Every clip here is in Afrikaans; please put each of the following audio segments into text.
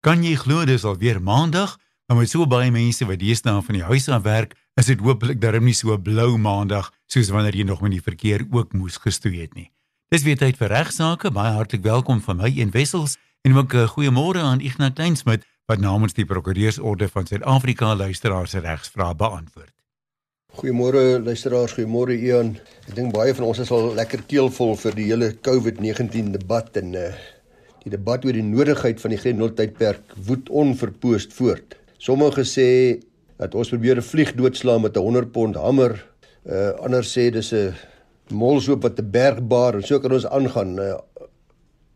Kan jy glo dis alweer Maandag? Maar met so baie mense wat deesdae van die huis af werk, is dit hopelik darm nie so blou Maandag soos wanneer jy nog met die verkeer ook moes gestoei het nie. Dis weer tyd vir regsaake. Baie hartlik welkom van my en Wessels en ook 'n uh, goeiemôre aan Ignas Kleinsmid wat namens die Prokureursorde van Suid-Afrika luisteraars regsvrae beantwoord. Goeiemôre luisteraars, goeiemôre Ian. Ek dink baie van ons is al lekker keelvol vir die hele COVID-19 debat en uh Die debat oor die nodigheid van die grendeltydperk woed onverpoost voort. Sommige sê dat ons probeer 'n vlieg doodslaan met 'n 100 pond hamer. Uh ander sê dis 'n molsoop wat 'n berg baar en so kan ons aangaan. Uh,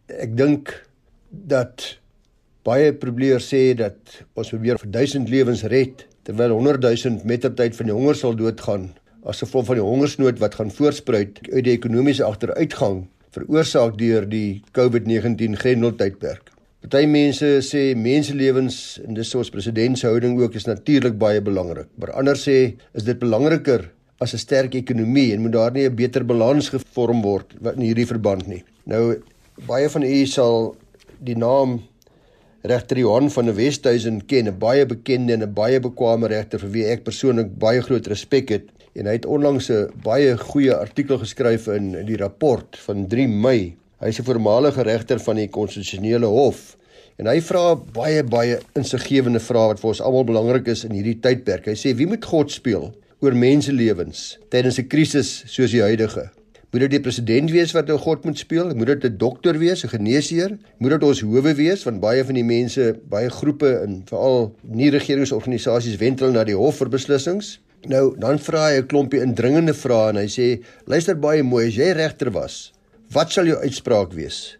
ek dink dat baie probeer sê dat ons probeer vir 1000 lewens red terwyl 100 000 mettertyd van die honger sal doodgaan as gevolg van die hongersnood wat gaan voorspruit uit die ekonomiese agteruitgang veroorsaak deur die COVID-19 grendeltydperk. Party mense sê menselewens en dis ons president se houding ook is natuurlik baie belangrik. Maar ander sê is dit belangriker as 'n sterk ekonomie en moet daar nie 'n beter balans gevorm word in hierdie verband nie. Nou baie van u sal die naam regter Johan van der Westhuizen ken, 'n baie bekende en 'n baie bekwame regter vir wie ek persoonlik baie groot respek het en hy het onlangs 'n baie goeie artikel geskryf in, die rapport van 3 Mei. Hy is 'n voormalige regter van die konstitusionele hof en hy vra baie baie insiggewende vrae wat vir ons almal belangrik is in hierdie tydperk. Hy sê wie moet God speel oor menselewens tydens 'n krisis soos die huidige? Moet dit die president wees wat nou God moet speel? Moet dit 'n dokter wees, 'n geneesheer? Moet dit ons howe wees want baie van die mense, baie groepe en veral nie regeringsorganisasies wendel na die hof vir beslissings? Nou, dan vra hy 'n klompie indringende vrae en hy sê: "Luister baie mooi, as jy regter was, wat sal jou uitspraak wees?"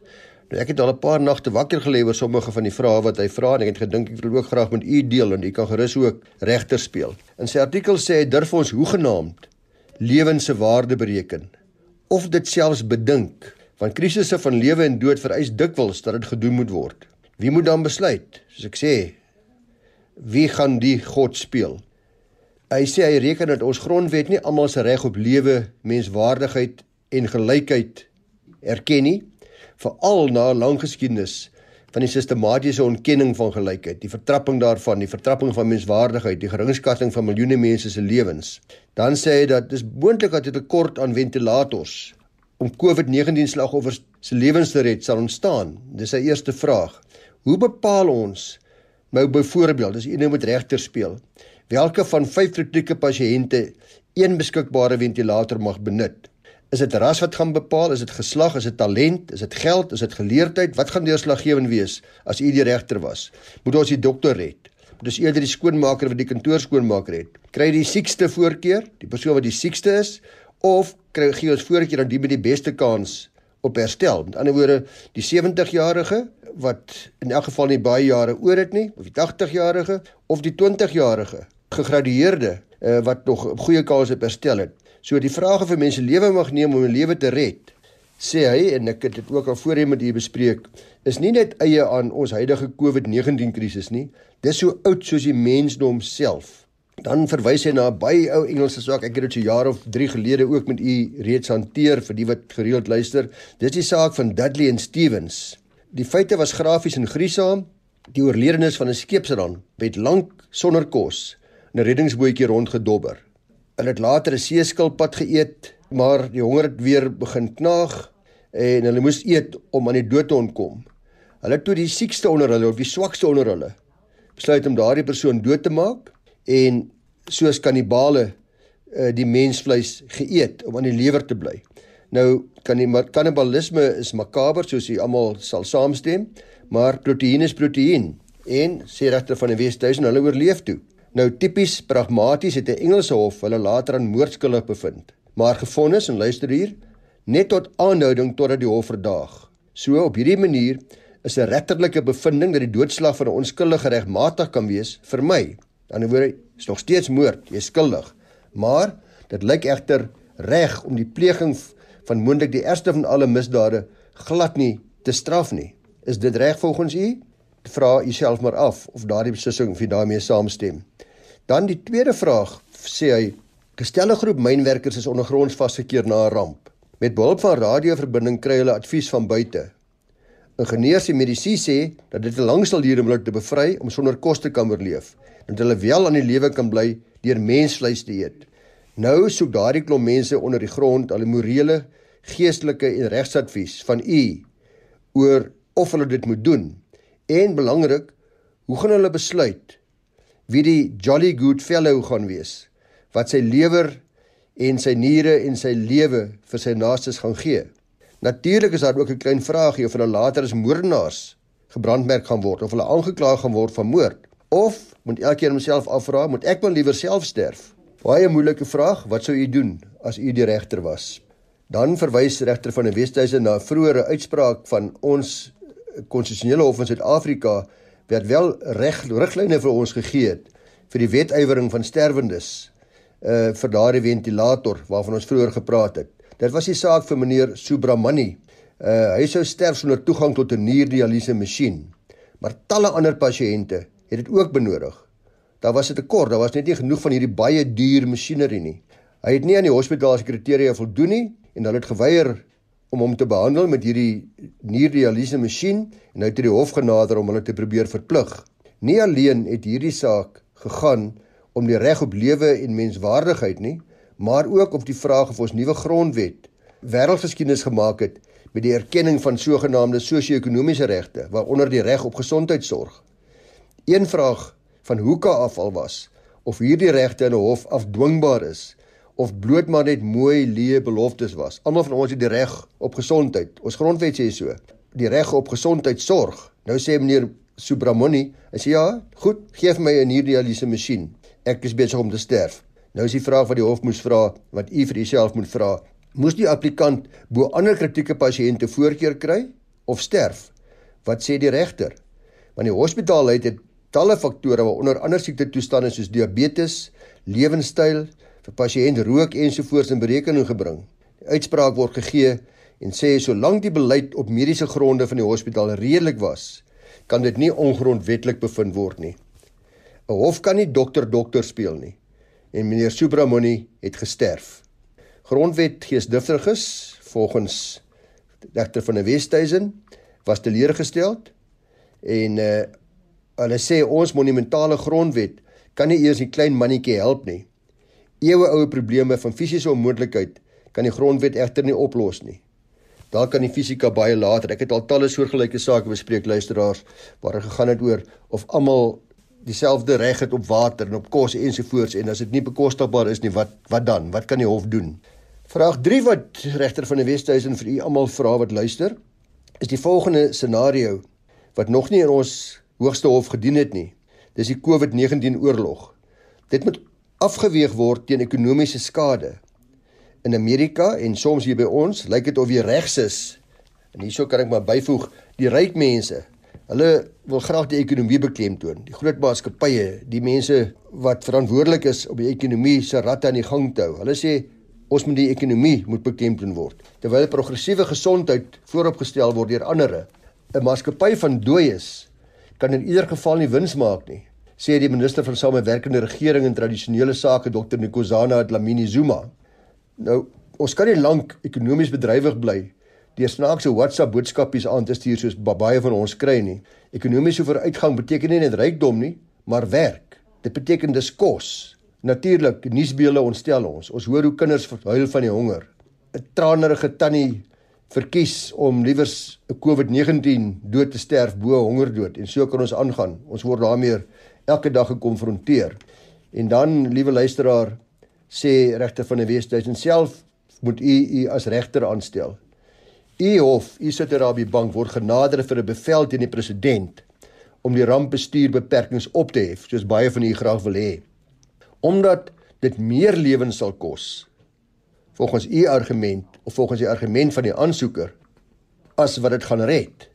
Nou ek het al 'n paar nagte wakker gelê oor sommige van die vrae wat hy vra en ek het gedink ek wil ook graag met u deel en u kan gerus ook regter speel. In sy artikel sê hy durf ons hoegenaamd lewens se waarde bereken of dit selfs bedink, want krisisse van lewe en dood vereis dikwels dat dit gedoen moet word. Wie moet dan besluit? Soos ek sê, wie gaan die God speel? Hy sê hy reken dat ons grondwet nie almal se reg op lewe, menswaardigheid en gelykheid erken nie, veral na 'n lang geskiedenis van die sistematiese ontkenning van gelykheid, die vertrapping daarvan, die vertrapping van menswaardigheid, die geringskatting van miljoene mense se lewens. Dan sê hy dat dis moontlik dat 'n tekort aan ventilators om COVID-19 slagoffers se lewens te red sal ontstaan. Dis sy eerste vraag. Hoe bepaal ons nou byvoorbeeld as u nou met regter speel? Welke van vyf kritieke pasiënte een beskikbare ventilator mag benut? Is dit ras wat gaan bepaal? Is dit geslag? Is dit talent? Is dit geld? Is dit geleerdheid? Wat gaan deurslaggewend wees as u die regter was? Moet ons die dokter red? Moet ons eerder die skoonmaker wat die kantoor skoonmaak red? Kry die siekste voorkeur, die persoon wat die siekste is, of kry gee ons voorkeur aan die met die beste kans op herstel? Met ander woorde, die 70-jarige wat in elk geval nie baie jare oor het nie, of die 80-jarige of die 20-jarige gegradueerde uh, wat nog goeie kans op herstel het. So die vrae vir mense lewe mag neem om 'n lewe te red, sê hy en ek het dit ook al voorheen met u bespreek, is nie net eie aan ons huidige COVID-19 krisis nie. Dis so oud soos die mensdom self. Dan verwys hy na 'n baie ou Engelse saak. Ek het dit so jare of 3 gelede ook met u reeds hanteer vir die wat gereeld luister. Dis die saak van Dudley en Stevens. Die feite was grafies en griesaam. Die oorledenis van 'n skeepsran het lank sonder kos 'n reddingsbootjie rondgedobber. Hulle het later 'n seeskilpad geëet, maar die honger het weer begin knaag en hulle moes eet om aan die dood te ontkom. Hulle het toe die siekste onder hulle of die swakste onder hulle besluit om daardie persoon dood te maak en soos kannibale uh, die mensvleis geëet om aan die lewer te bly. Nou kan die kannibalisme is makaber soos jy almal sal saamstem, maar proteïen is proteïen en sê regter van die Wesduisen hulle oorleef toe. Nou tipies pragmaties het 'n Engelse hof hulle later aan moordskuldig bevind, maar gefonnis en luister hier net tot aanhouding totdat die hof verdaag. So op hierdie manier is 'n regterlike bevinding dat die doodslag van 'n onskuldige regmatig kan wees vir my. Aan die woorde is nog steeds moord, jy is skuldig. Maar dit lyk egter reg om die pleging van moontlik die ergste van alle misdade glad nie te straf nie. Is dit reg volgens u? Vra jouself maar af of daardie beslissing of jy daarmee saamstem. Dan die tweede vraag sê hy: "Gestelde groep mynwerkers is ondergronds vasgekeer na 'n ramp. Met behulp van radioverbinding kry hulle advies van buite. ingenieurs en medisyne sê dat dit lank sal duur om hulle te bevry om sonder kos te kan oorleef en dat hulle wel aan die lewe kan bly deur mensvleis te eet. Nou soek daardie klomp mense onder die grond al die morele, geestelike en regsadvies van u oor of hulle dit moet doen. En belangrik, hoe gaan hulle besluit wie die jolly good fellow gaan wees wat sy lewer en sy niere en sy lewe vir sy naastes gaan gee? Natuurlik is daar ook 'n klein vraagie of hulle later as moordenaars gebrandmerk gaan word of hulle aangekla gaan word van moord of moet elkeen homself afvra moet ek maar liewer self sterf? Baie moeilike vraag, wat sou u doen as u die regter was? Dan verwys regter van die Wesduise na 'n vroeëre uitspraak van ons konstitusionele hof in Suid-Afrika wat wel reg riglyne vir ons gegee het vir die wetywering van sterwendes uh vir daardie ventilator waarvan ons vroeër gepraat het. Dit was die saak vir meneer Subramani. Uh hy sou sterf sonder toegang tot 'n nierdialyse masjien. Maar talle ander pasiënte het dit ook benodig daar was 'n tekort, daar was net nie genoeg van hierdie baie duur masjinerie nie. Hy het nie aan die hospitaal se kriteria voldoen nie en hulle het geweier om hom te behandel met hierdie nierdialyse masjien en hy het die hof genader om hulle te probeer verplig. Nie alleen het hierdie saak gegaan om die reg op lewe en menswaardigheid nie, maar ook op die vraag of ons nuwe grondwet wêreldgeskiedenis gemaak het met die erkenning van sogenaamde sosio-ekonomiese regte, waaronder die reg op gesondheidsorg. Een vraag van hoeke af al was of hierdie regte in 'n hof afdwingbaar is of bloot maar net mooi leë beloftes was. Almal van ons het die reg op gesondheid. Ons grondwet sê so. Die reg op gesondheid sorg. Nou sê meneer Subramani, hy sê ja, goed, gee vir my 'n nierdialyse masjien. Ek is besig om te sterf. Nou is die vraag wat die hof moes vra, wat u vir uself moet vra. Moes die applikant bo ander kritieke pasiënte voorkeur kry of sterf? Wat sê die regter? Want die hospitaal het talle faktore waaronder ander siekte toestande soos diabetes, lewenstyl, vir pasiënt rook ensovoorts in berekening gebring. Die uitspraak word gegee en sê solank die beleid op mediese gronde van die hospitaal redelik was, kan dit nie ongrondwetlik bevind word nie. 'n Hof kan nie dokter dokter speel nie. En meneer Subramani het gesterf. Grondwet geesdriftiges volgens regter van die Westhuizen was teleurgestel en uh Hulle sê ons monumentale grondwet kan nie eers die klein mannetjie help nie. Eeue oue probleme van fisiese onmoontlikheid kan die grondwet egter nie oplos nie. Daar kan die fisika baie later. Ek het al talle soortgelyke sake bespreek luisteraars waar dit gegaan het oor of almal dieselfde reg het op water en op kos ensovoorts en as dit nie bekostigbaar is nie, wat wat dan? Wat kan die hof doen? Vraag 3 wat regter van die Wesduisen vir u almal vra wat luister, is die volgende scenario wat nog nie in ons Hoogste Hof gedien het nie. Dis die COVID-19 oorlog. Dit moet afgeweeg word teen ekonomiese skade. In Amerika en soms hier by ons lyk dit of jy regs is. En hierso kan ek maar byvoeg, die ryk mense, hulle wil graag die ekonomie beklemtoon. Die groot maatskappye, die mense wat verantwoordelik is om die ekonomie se ratte aan die gang te hou. Hulle sê ons moet die ekonomie moet beklemtoon word. Terwyl progressiewe gesondheid vooropgestel word deur ander. 'n Maatskappy van dooies kan in ieder geval nie wins maak nie, sê die minister van samewerkende regering en tradisionele sake Dr Nkozana Dlamini Zuma. Nou, ons kan nie lank ekonomies bedrywig bly deur snaakse WhatsApp boodskapies aan te stuur soos baie van ons kry nie. Ekonomiese vooruitgang beteken nie net rykdom nie, maar werk. Dit beteken dis kos. Natuurlik, nuusbeelde ontstel ons. Ons hoor hoe kinders huil van die honger. 'n Tranerige tannie verkies om liewers 'n COVID-19 dood te sterf bo hongerdood en so kan ons aangaan. Ons word daarmee elke dag gekonfronteer. En dan, liewe luisteraar, sê regter van die Wesduisen self moet u u as regter aanstel. U hof, u by bank word genader vir 'n bevel teen die president om die rampbestuurbeperkings op te hef, soos baie van u graag wil hê. Omdat dit meer lewens sal kos volgens u argument of volgens die argument van die aansoeker as wat dit gaan red.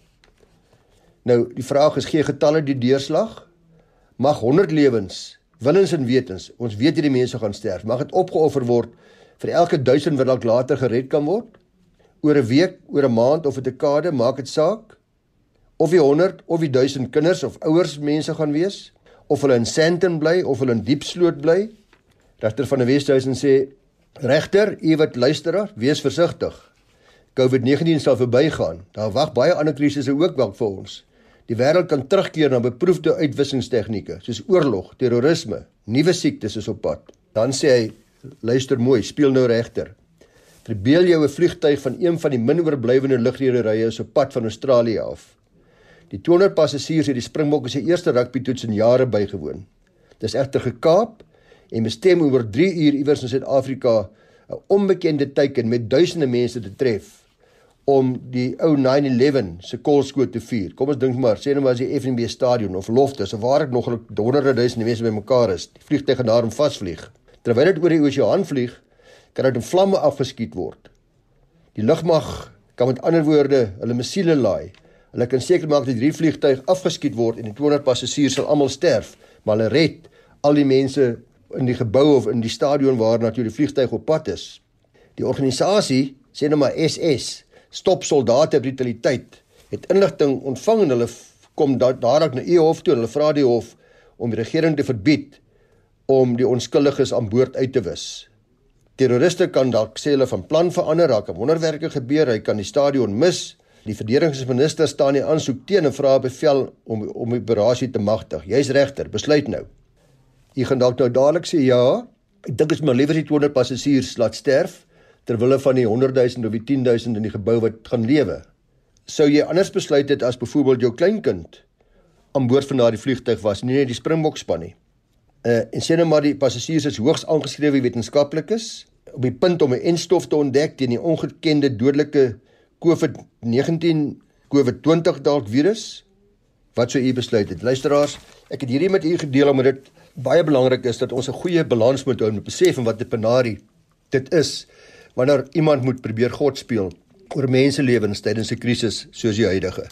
Nou die vraag is gee getalle die deurslag? Mag 100 lewens, willens en wetens, ons weet hierdie mense gaan sterf, mag dit opgeoffer word vir elke 1000 wat dalk later gered kan word? Oor 'n week, oor 'n maand of 'n dekade, maak dit saak? Of die 100 of die 1000 kinders of ouers mense gaan wees, of hulle in Sandton bly of hulle in Diepsloot bly? Regter van die Wesduisen sê Regter, u wat luisteraar, wees versigtig. COVID-19 sal verbygaan. Daar wag baie ander krisisse ook wel vir ons. Die wêreld kan terugkeer na beproefde uitwissingstegnieke soos oorlog, terrorisme, nuwe siektes is op pad. Dan sê hy, luister mooi, speel nou regter. Verbeel jou 'n vliegtyg van een van die min oorblywende lugrederye is op pad van Australië af. Die 200 passasiers het die Springbokke se eerste rugby toets in jare bygewoon. Dis egter gekaap en bestem oor 3 uur iewers in Suid-Afrika 'n onbekende teiken met duisende mense te tref om die ou 911 se kolskoot te vier. Kom ons dink maar, sê nou maar as die FNB stadion of Loftus of waar ek nog honderde duisende mense bymekaar is, die vliegtuig gaan daar om vasvlieg. Terwyl dit oor die oseaan vlieg, kan dit in vlamme afgeskiet word. Die lugmag kan met ander woorde hulle missiele laai. Hulle kan seker maak dat hierdie vliegtuig afgeskiet word en die 200 passasiers sal almal sterf, maar hulle red al die mense in die gebou of in die stadion waar natuurlik die vliegtuig op pad is. Die organisasie sê nou maar SS stop soldate brutaliteit het inligting ontvang en hulle kom dadelik na Ehof toe en hulle vra die hof om die regering te verbied om die onskuldiges aan boord uit te wis. Terroriste kan dalk sê hulle van plan verander, raak 'n wonderwerke gebeur, hy kan die stadion mis. Die verdedigingsminister staan nie aansoek teen en vra bevel om om die operasie te magtig. Jy's regter, besluit nou. Jy gaan dalk nou dadelik sê ja, ek dink is maar liewer die 200 passasiers laat sterf ter wille van die 100 000 of die 10 000 in die gebou wat gaan lewe. Sou jy anders besluit het as byvoorbeeld jou kleinkind aan boord van daardie vliegtyg was, nie net die Springbok span nie. Uh en sê nou maar die passasiers is hoogs aangeskrewe wetenskaplikes op die punt om 'n enstof te ontdek teen die ongekende dodelike COVID-19 COVID-20 dalk virus. Wat sou u besluit het? Luisteraars, ek het hierdie met u gedeel omdat dit baie belangrik is dat ons 'n goeie balans moet hou met besef en wat 'n penarie dit is wanneer iemand moet probeer God speel oor menselewens tydens 'n krisis soos die huidige.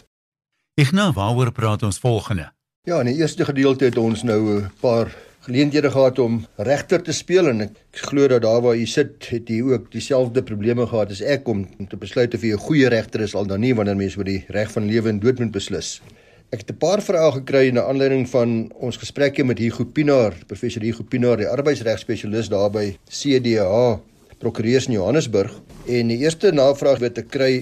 Nou waaroor praat ons volgende? Ja, in die eerste gedeelte het ons nou 'n paar geleenthede gehad om regter te speel en ek glo dat daar waar u sit, het u ook dieselfde probleme gehad as ek om, te besluit of u 'n goeie regter is al dan nie wanneer mens oor die reg van lewe en dood moet beslis. Ek het 'n paar vrae gekry na aanleiding van ons gesprekke met Hugo Pinaar, professor Hugo Pinaar, die arbeidsregspesialis daar by CDH prokureurs in Johannesburg en die eerste navraag wat ek kry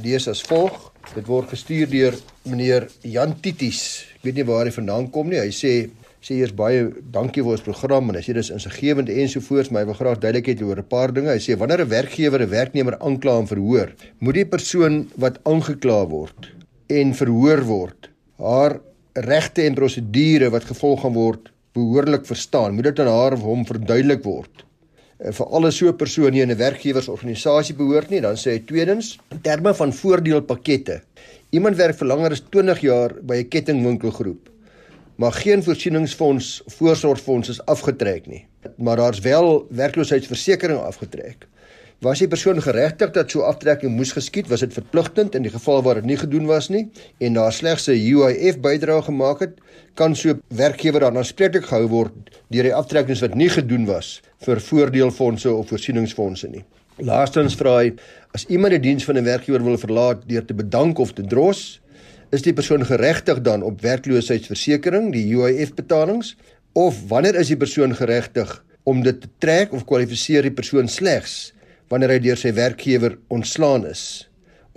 lees as volg. Dit word gestuur deur meneer Jan Tities. Ek weet nie waar hy vandaan kom nie. Hy sê sê eers baie dankie vir ons program en hy sê dis insiggewend ensovoorts, maar hy wil graag duidelikheid oor 'n paar dinge. Hy sê wanneer 'n werkgewer 'n werknemer aankla en verhoor, moet die persoon wat aangekla word en verhoor word, haar regte en prosedure wat gevolg gaan word behoorlik verstaan. Moet dit aan haar of hom verduidelik word Eh, vir alle so 'n persoon nie in 'n werkgewersorganisasie behoort nie, dan sê hy tweedens in terme van voordeelpakkette. Iemand werk vir langer as 20 jaar by 'n kettingwinkelgroep, maar geen voorsieningsfonds voorsorgfonds is afgetrek nie. Maar daar's wel werkloosheidsversekering afgetrek. Was die persoon geregtig dat so aftrekking moes geskied? Was dit verpligtend in die geval waar dit nie gedoen was nie en daar slegs 'n UIF bydrae gemaak het, kan so werkgewer dan aanspreeklik gehou word deur die aftrekkings wat nie gedoen was vir voordeelfondse of voorsieningsfondse nie. Laastens vra hy as iemand die diens van 'n werkgewer wil verlaat deur te bedank of te dros, is die persoon geregtig dan op werkloosheidsversekering, die UIF betalings of wanneer is die persoon geregtig om dit te trek of kwalifiseer die persoon slegs wanneer hy deur sy werkgewer ontslaan is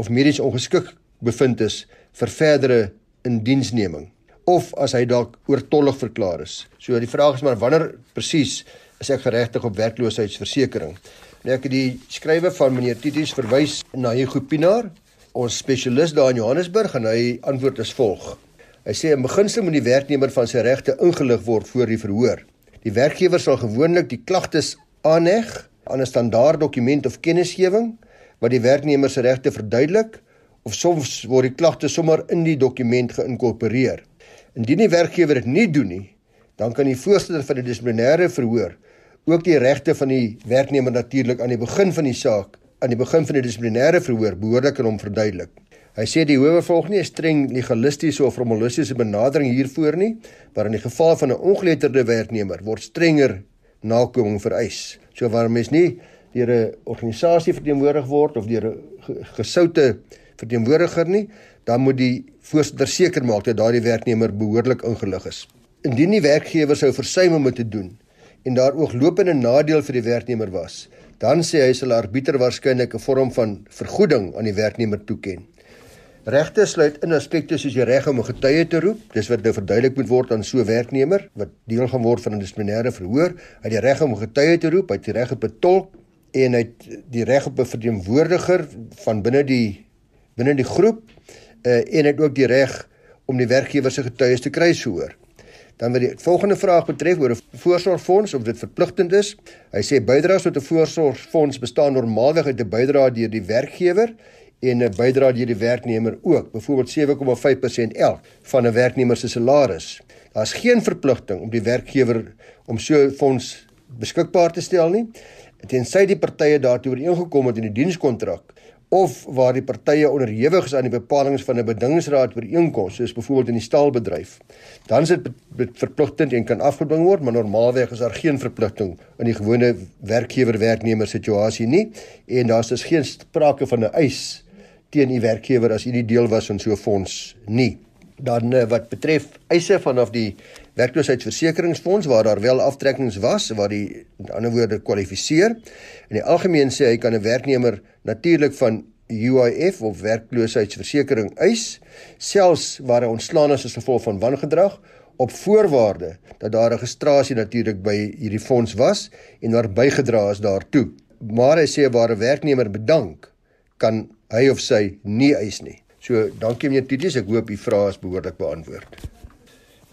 of medies ongeskik bevind is vir verdere indiensneming of as hy dalk oortollig verklaar is. So die vraag is maar wanneer presies is ek geregtig op werkloosheidsversekering? Nou ek het die skrywe van meneer Titus verwys na Hugo Pinaar, ons spesialis daar in Johannesburg en hy antwoord as volg. Hy sê in beginsel moet die werknemer van sy regte ingelig word voor die verhoor. Die werkgewer sal gewoonlik die klagtes aanheg aan 'n standaard dokument of kennisgewing wat die werknemer se regte verduidelik of soms word die klagte sommer in die dokument geïnkorporeer. Indien die werkgewer dit nie doen nie, dan kan die voorsitter van die dissiplinêre verhoor ook die regte van die werknemer natuurlik aan die begin van die saak, aan die begin van die dissiplinêre verhoor behoorlik aan hom verduidelik. Hy sê die howe volg nie 'n streng legalistiese of formalistiese benadering hiervoor nie, maar in die geval van 'n ongeletterde werknemer word strenger nakoming vereis. So waar mens nie deur 'n organisasie verteenwoordig word of deur 'n gesoute verteenwoordiger nie, dan moet die voorsitter seker maak dat daardie werknemer behoorlik ingelig is. Indien die werkgewer sou versuim om dit te doen en daar ooglopende nadeel vir die werknemer was, dan sê hy sal arbiter waarskynlik 'n vorm van vergoeding aan die werknemer toeken. Regte sluit in aspekte soos die reg om 'n getuie te roep, dis wat nou verduidelik moet word aan so 'n werknemer wat deel gaan word van 'n dissiplinêre verhoor. Hy het die reg om 'n getuie te roep, hy het die reg op 'n tolk en hy het die reg op 'n verteenwoordiger van binne die binne die groep uh, en hy het ook die reg om die werkgewer se getuies te kry sohoor. Dan wat die volgende vraag betref oor 'n voorsorgfonds of dit verpligtend is. Hy sê bydraes tot 'n voorsorgfonds bestaan normaalweg uit 'n bydrae deur die werkgewer en 'n bydrae deur die werknemer ook, byvoorbeeld 7,5% elk van 'n werknemer se salaris. Daar's geen verpligting om die werkgewer om so 'n fonds beskikbaar te stel nie, tensy die partye daartoe ooreengekom het in die dienskontrak of waar die partye onderhewig is aan die bepalinge van 'n bedingingsraad ooreenkoms, soos byvoorbeeld in die staalbedryf. Dan is dit verpligtend en kan afgedwing word, maar normaalweg is daar geen verpligting in die gewone werkgewer-werknemer situasie nie en daar's dus geen sprake van 'n eis teen u werkgewer as u nie deel was van so 'n fonds nie. Dan eh, wat betref eise vanaf die werkloosheidsversekeringsfonds waar daar wel aftrekkings was waar die in ander woorde kwalifiseer. In die algemeen sê hy kan 'n werknemer natuurlik van UIF of werkloosheidsversekering eis selfs waar hy ontslaan is as gevolg van wangedrag op voorwaarde dat daar registrasie natuurlik by hierdie fonds was en daar bygedra is daartoe. Maar hy sê waar 'n werknemer bedank kan hy of sy nie eis nie. So, dankie meneer Titus, ek hoop u vrae is behoorlik beantwoord.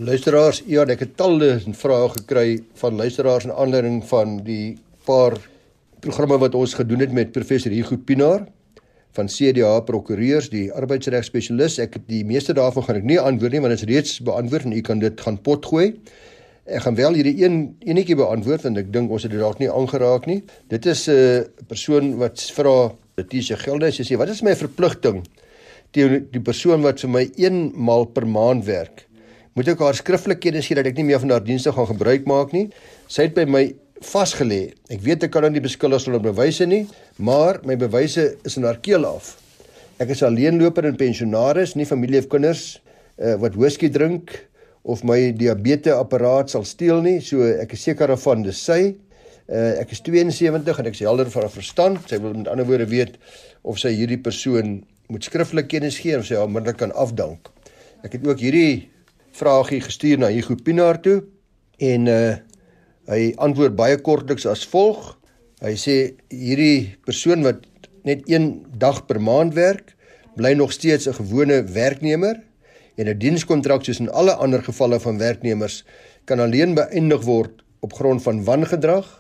Luisteraars, ja, ek het talle vrae gekry van luisteraars in aanleiding van die paar programme wat ons gedoen het met professor Hugo Pinaar van CDA prokureurs, die arbeidsregspesialis. Ek het die meeste daarvan gaan ek nie antwoord nie want dit is reeds beantwoord en u kan dit gaan potgooi. Ek gaan wel hierdie een enetjie beantwoord want ek dink ons het dit dalk nie aangeraak nie. Dit is 'n uh, persoon wat vra Letitia Gelde sy sê wat is my verpligting teen die persoon wat vir my eenmal per maand werk? Moet ek haar skriftelik kennis gee dat ek nie meer van haar dienste gaan gebruik maak nie? Sy het by my vasgelê. Ek weet ek kan haar nie beskuldig sonder bewyse nie, maar my bewyse is in haar keel af. Ek is alleenloper en pensionaris, nie familie of kinders uh, wat whisky drink of my diabetes apparaat sal steel nie. So ek is seker daarvan dis sy. Uh, ek is 72 en ek is helder van verstand. Sy wil met ander woorde weet of sy hierdie persoon moet skriftelik kennis gee of sy hom onmiddellik kan afdank. Ek het ook hierdie vraagie gestuur na Hugo Pinaar toe en uh hy antwoord baie kortliks as volg. Hy sê hierdie persoon wat net 1 dag per maand werk, bly nog steeds 'n gewone werknemer en 'n dienskontrak soos in alle ander gevalle van werknemers kan alleen beëindig word op grond van wangedrag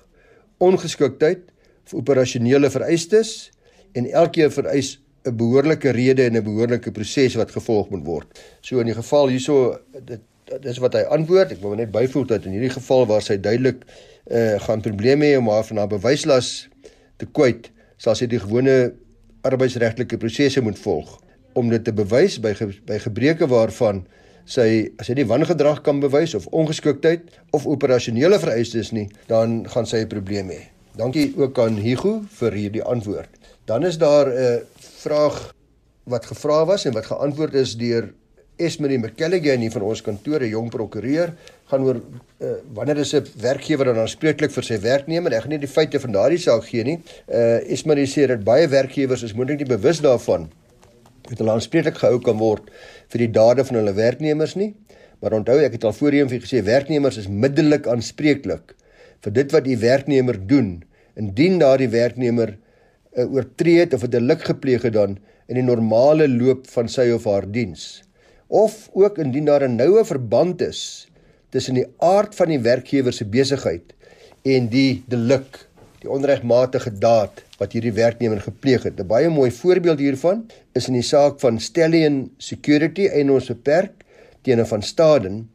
ongeskiktheid vir operasionele vereistes en elkeen vereis 'n behoorlike rede en 'n behoorlike proses wat gevolg moet word. So in die geval hierso dit dis wat hy antwoord. Ek wil net byvoeg dat in hierdie geval waar sy duidelik uh gaan probleme hê om haar van haar bewyslas te kwyt, sal sy die gewone arbeidsregtelike prosesse moet volg om dit te bewys by ge, by gebreke waarvan sy as hy nie wangedrag kan bewys of ongeskiktheid of operasionele vereistes nie, dan gaan sy 'n probleem hê. Dankie ook aan Hugo vir hierdie antwoord. Dan is daar 'n uh, vraag wat gevra was en wat geantwoord is deur Esmerie McKelligan hier van ons kantoor, 'n jong prokureur, gaan oor uh, wanneer is 'n werkgewer dan aanspreeklik vir sy werknemer? Ek gaan nie die feite van daardie saak gee nie. Uh Esmerie sê dat baie werkgewers is moontlik nie bewus daarvan dat hulle aanspreeklik gehou kan word vir die dade van hulle werknemers nie. Maar onthou ek het al voorheen vir gesê werknemers is middelik aanspreeklik vir dit wat die werknemer doen indien daardie werknemer 'n uh, eh, oortreed of 'n delik gepleeg het dan in die normale loop van sy of haar diens of ook indien daar 'n noue verband is tussen die aard van die werkgewer se besigheid en die delik die onregmatige daad wat hierdie werknemer gepleeg het. 'n Baie mooi voorbeeld hiervan is in die saak van Stallion Security en ons beperk teen 'n van Staden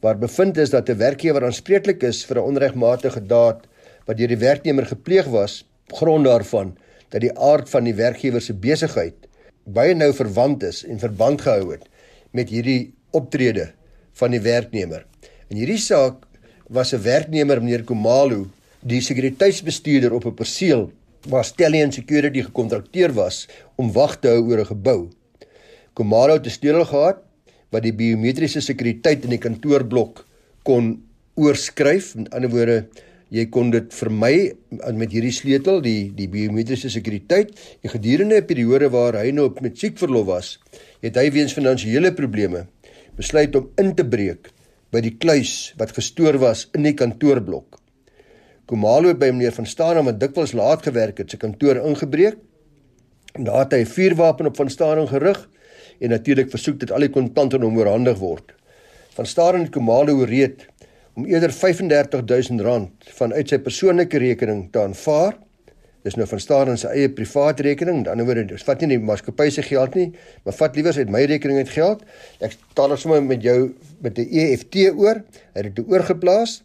waar bevind is dat 'n werkgewer aanspreeklik is vir 'n onregmatige daad wat deur die werknemer gepleeg was grond daarvan dat die aard van die werkgewer se besigheid baie nou verwant is en verband gehou het met hierdie optrede van die werknemer. In hierdie saak was 'n werknemer meneer Komalo die sekuriteitsbestuurder op 'n perseel waar Stallion Security gekontrakteer was om wag te hou oor 'n gebou. Komaro het 'n sleutel gehad wat die biometriese sekuriteit in die kantoorblok kon oorskryf, met ander woorde Jy kon dit vermy met hierdie sleutel, die die biometriese sekuriteit. En gedurende 'n periode waar hy nou op met siekverlof was, het hy weens finansiële probleme besluit om in te breek by die kluis wat gestoor was in die kantoorblok. Komalo by meneer van Staden wat dikwels laat gewerk het, sy kantoor ingebreek. Daar het hy 'n vuurwapen op van Staden gerig en natuurlik versoek dat al die kontante aan hom oorhandig word. Van Staden het Komalo oreed om eerder R35000 vanuit sy persoonlike rekening te aanvaar. Dis nou van Staden se eie privaat rekening. Aan die ander woorde, dis vat nie die maatskappy se geld nie, maar vat liewer uit my rekening uit geld. Ek taal dit sommer met jou met 'n EFT oor. Hy het dit oorgeplaas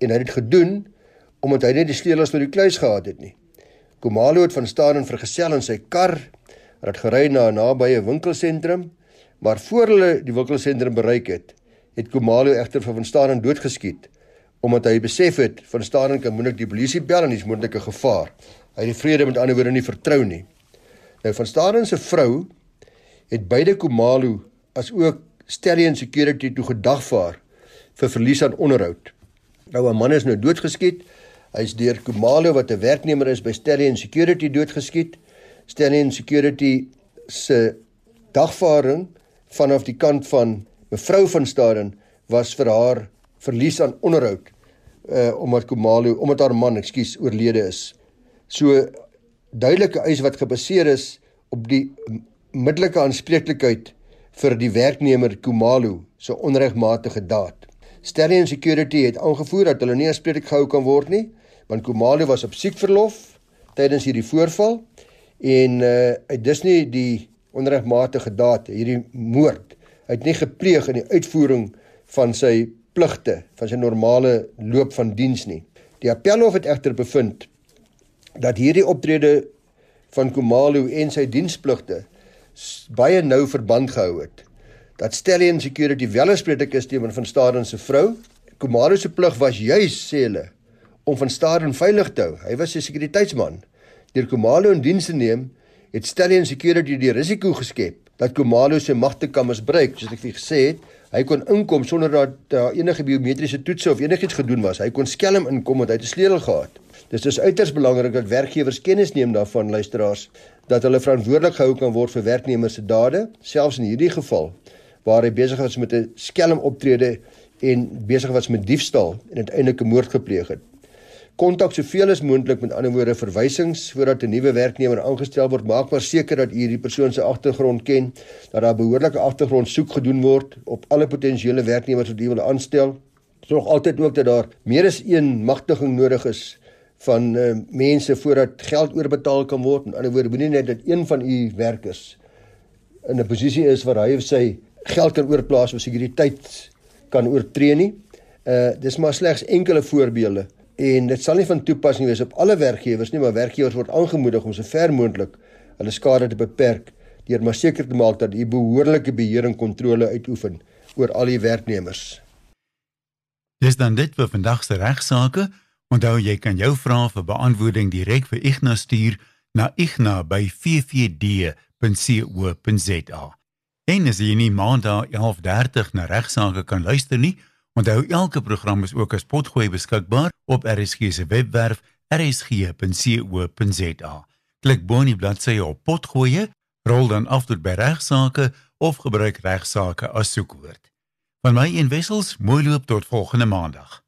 en hy het dit gedoen omdat hy net die sleutels vir die kluis gehad het nie. Komalo het van Staden vergesel in sy kar. Het gery na 'n nabye winkelsentrum, maar voor hulle die winkelsentrum bereik het, het Komalo egter vir van Staden doodgeskiet omdat hy besef het van Staden kan moontlik die polisie bel en dis moontlike gevaar. Hy het die vrede met ander woorde nie vertrou nie. Nou van Staden se vrou het beide Komalo as ook Stallion Security toe gedagvaar vir verlies aan onderhoud. Nou 'n man is nou doodgeskiet. Hy's deur Komalo wat 'n werknemer is by Stallion Security doodgeskiet. Stallion Security se dagvaarding vanaf die kant van Mevrou van Staden was vir haar verlies aan onderhoud uh omdat Komalo omdat haar man, ekskuus, oorlede is. So duidelike eis wat gebaseer is op die middelike aanspreeklikheid vir die werknemer Komalo se onregmatige daad. Sterling Security het aangevoer dat hulle nie aanspreeklik gehou kan word nie, want Komalo was op siekverlof tydens hierdie voorval en uh hy dis nie die onregmatige daad, hierdie moord Hy het nie gepleeg in die uitvoering van sy pligte, van sy normale loop van diens nie. Die appelhof het egter bevind dat hierdie optrede van Komalo en sy dienspligte baie nou verband gehou het. Dat Stellion Security wel gespreek is teenoor van Staden se vrou. Komalo se plig was juis sê hulle om van Staden veilig te hou. Hy was 'n sekuriteitsman. Deur Komalo in diens te neem, het Stellion Security die risiko geskep dat Komalo se magte kan misbruik, soos ek vir gesê het. Hy kon inkom sonder dat uh, enige biometriese toetse of enigiets gedoen was. Hy kon skelm inkom want hy het 'n sleutel gehad. Dis is uiters belangrik dat werkgewers kennis neem daarvan, luisteraars, dat hulle verantwoordelik gehou kan word vir werknemers se dade, selfs in hierdie geval waar hy besig was met 'n skelm optrede en besig was met diefstal en uiteindelik 'n moord gepleeg het kontak soveel as moontlik met ander woorde verwysings voordat 'n nuwe werknemer aangestel word maak maar seker dat u hierdie persoon se agtergrond ken dat daar behoorlike agtergrond soek gedoen word op alle potensiële werknemers wat u wil aanstel. Sorg altyd ook dat daar meer as een magtiging nodig is van uh, mense voordat geld oorbetaal kan word. In ander woorde moenie net dat een van u werkers in 'n posisie is waar hy of sy geld kan oorplaas of sekuriteit kan oortree nie. Uh dis maar slegs enkele voorbeelde en dit sal nie van toepassing wees op alle werkgewers nie, maar werkgewers word aangemoedig om so ver moontlik hulle skade te beperk deur maar seker te maak dat u behoorlike beheer en kontrole uitoefen oor al die werknemers. Dis dan dit vir vandag se regsaake. Onthou jy kan jou vrae vir beantwoording direk vir Ignas stuur na igna@ffd.co.za. En as jy nie maandag 11:30 na regsaake kan luister nie, Onthou elke program is ook as potgooi beskikbaar op RSG se webwerf rsg.co.za. Klik bo in die bladsy op potgooi, rol dan af tot by regsaake of gebruik regsaake as soekwoord. Van my en wissels, mooi loop tot volgende maandag.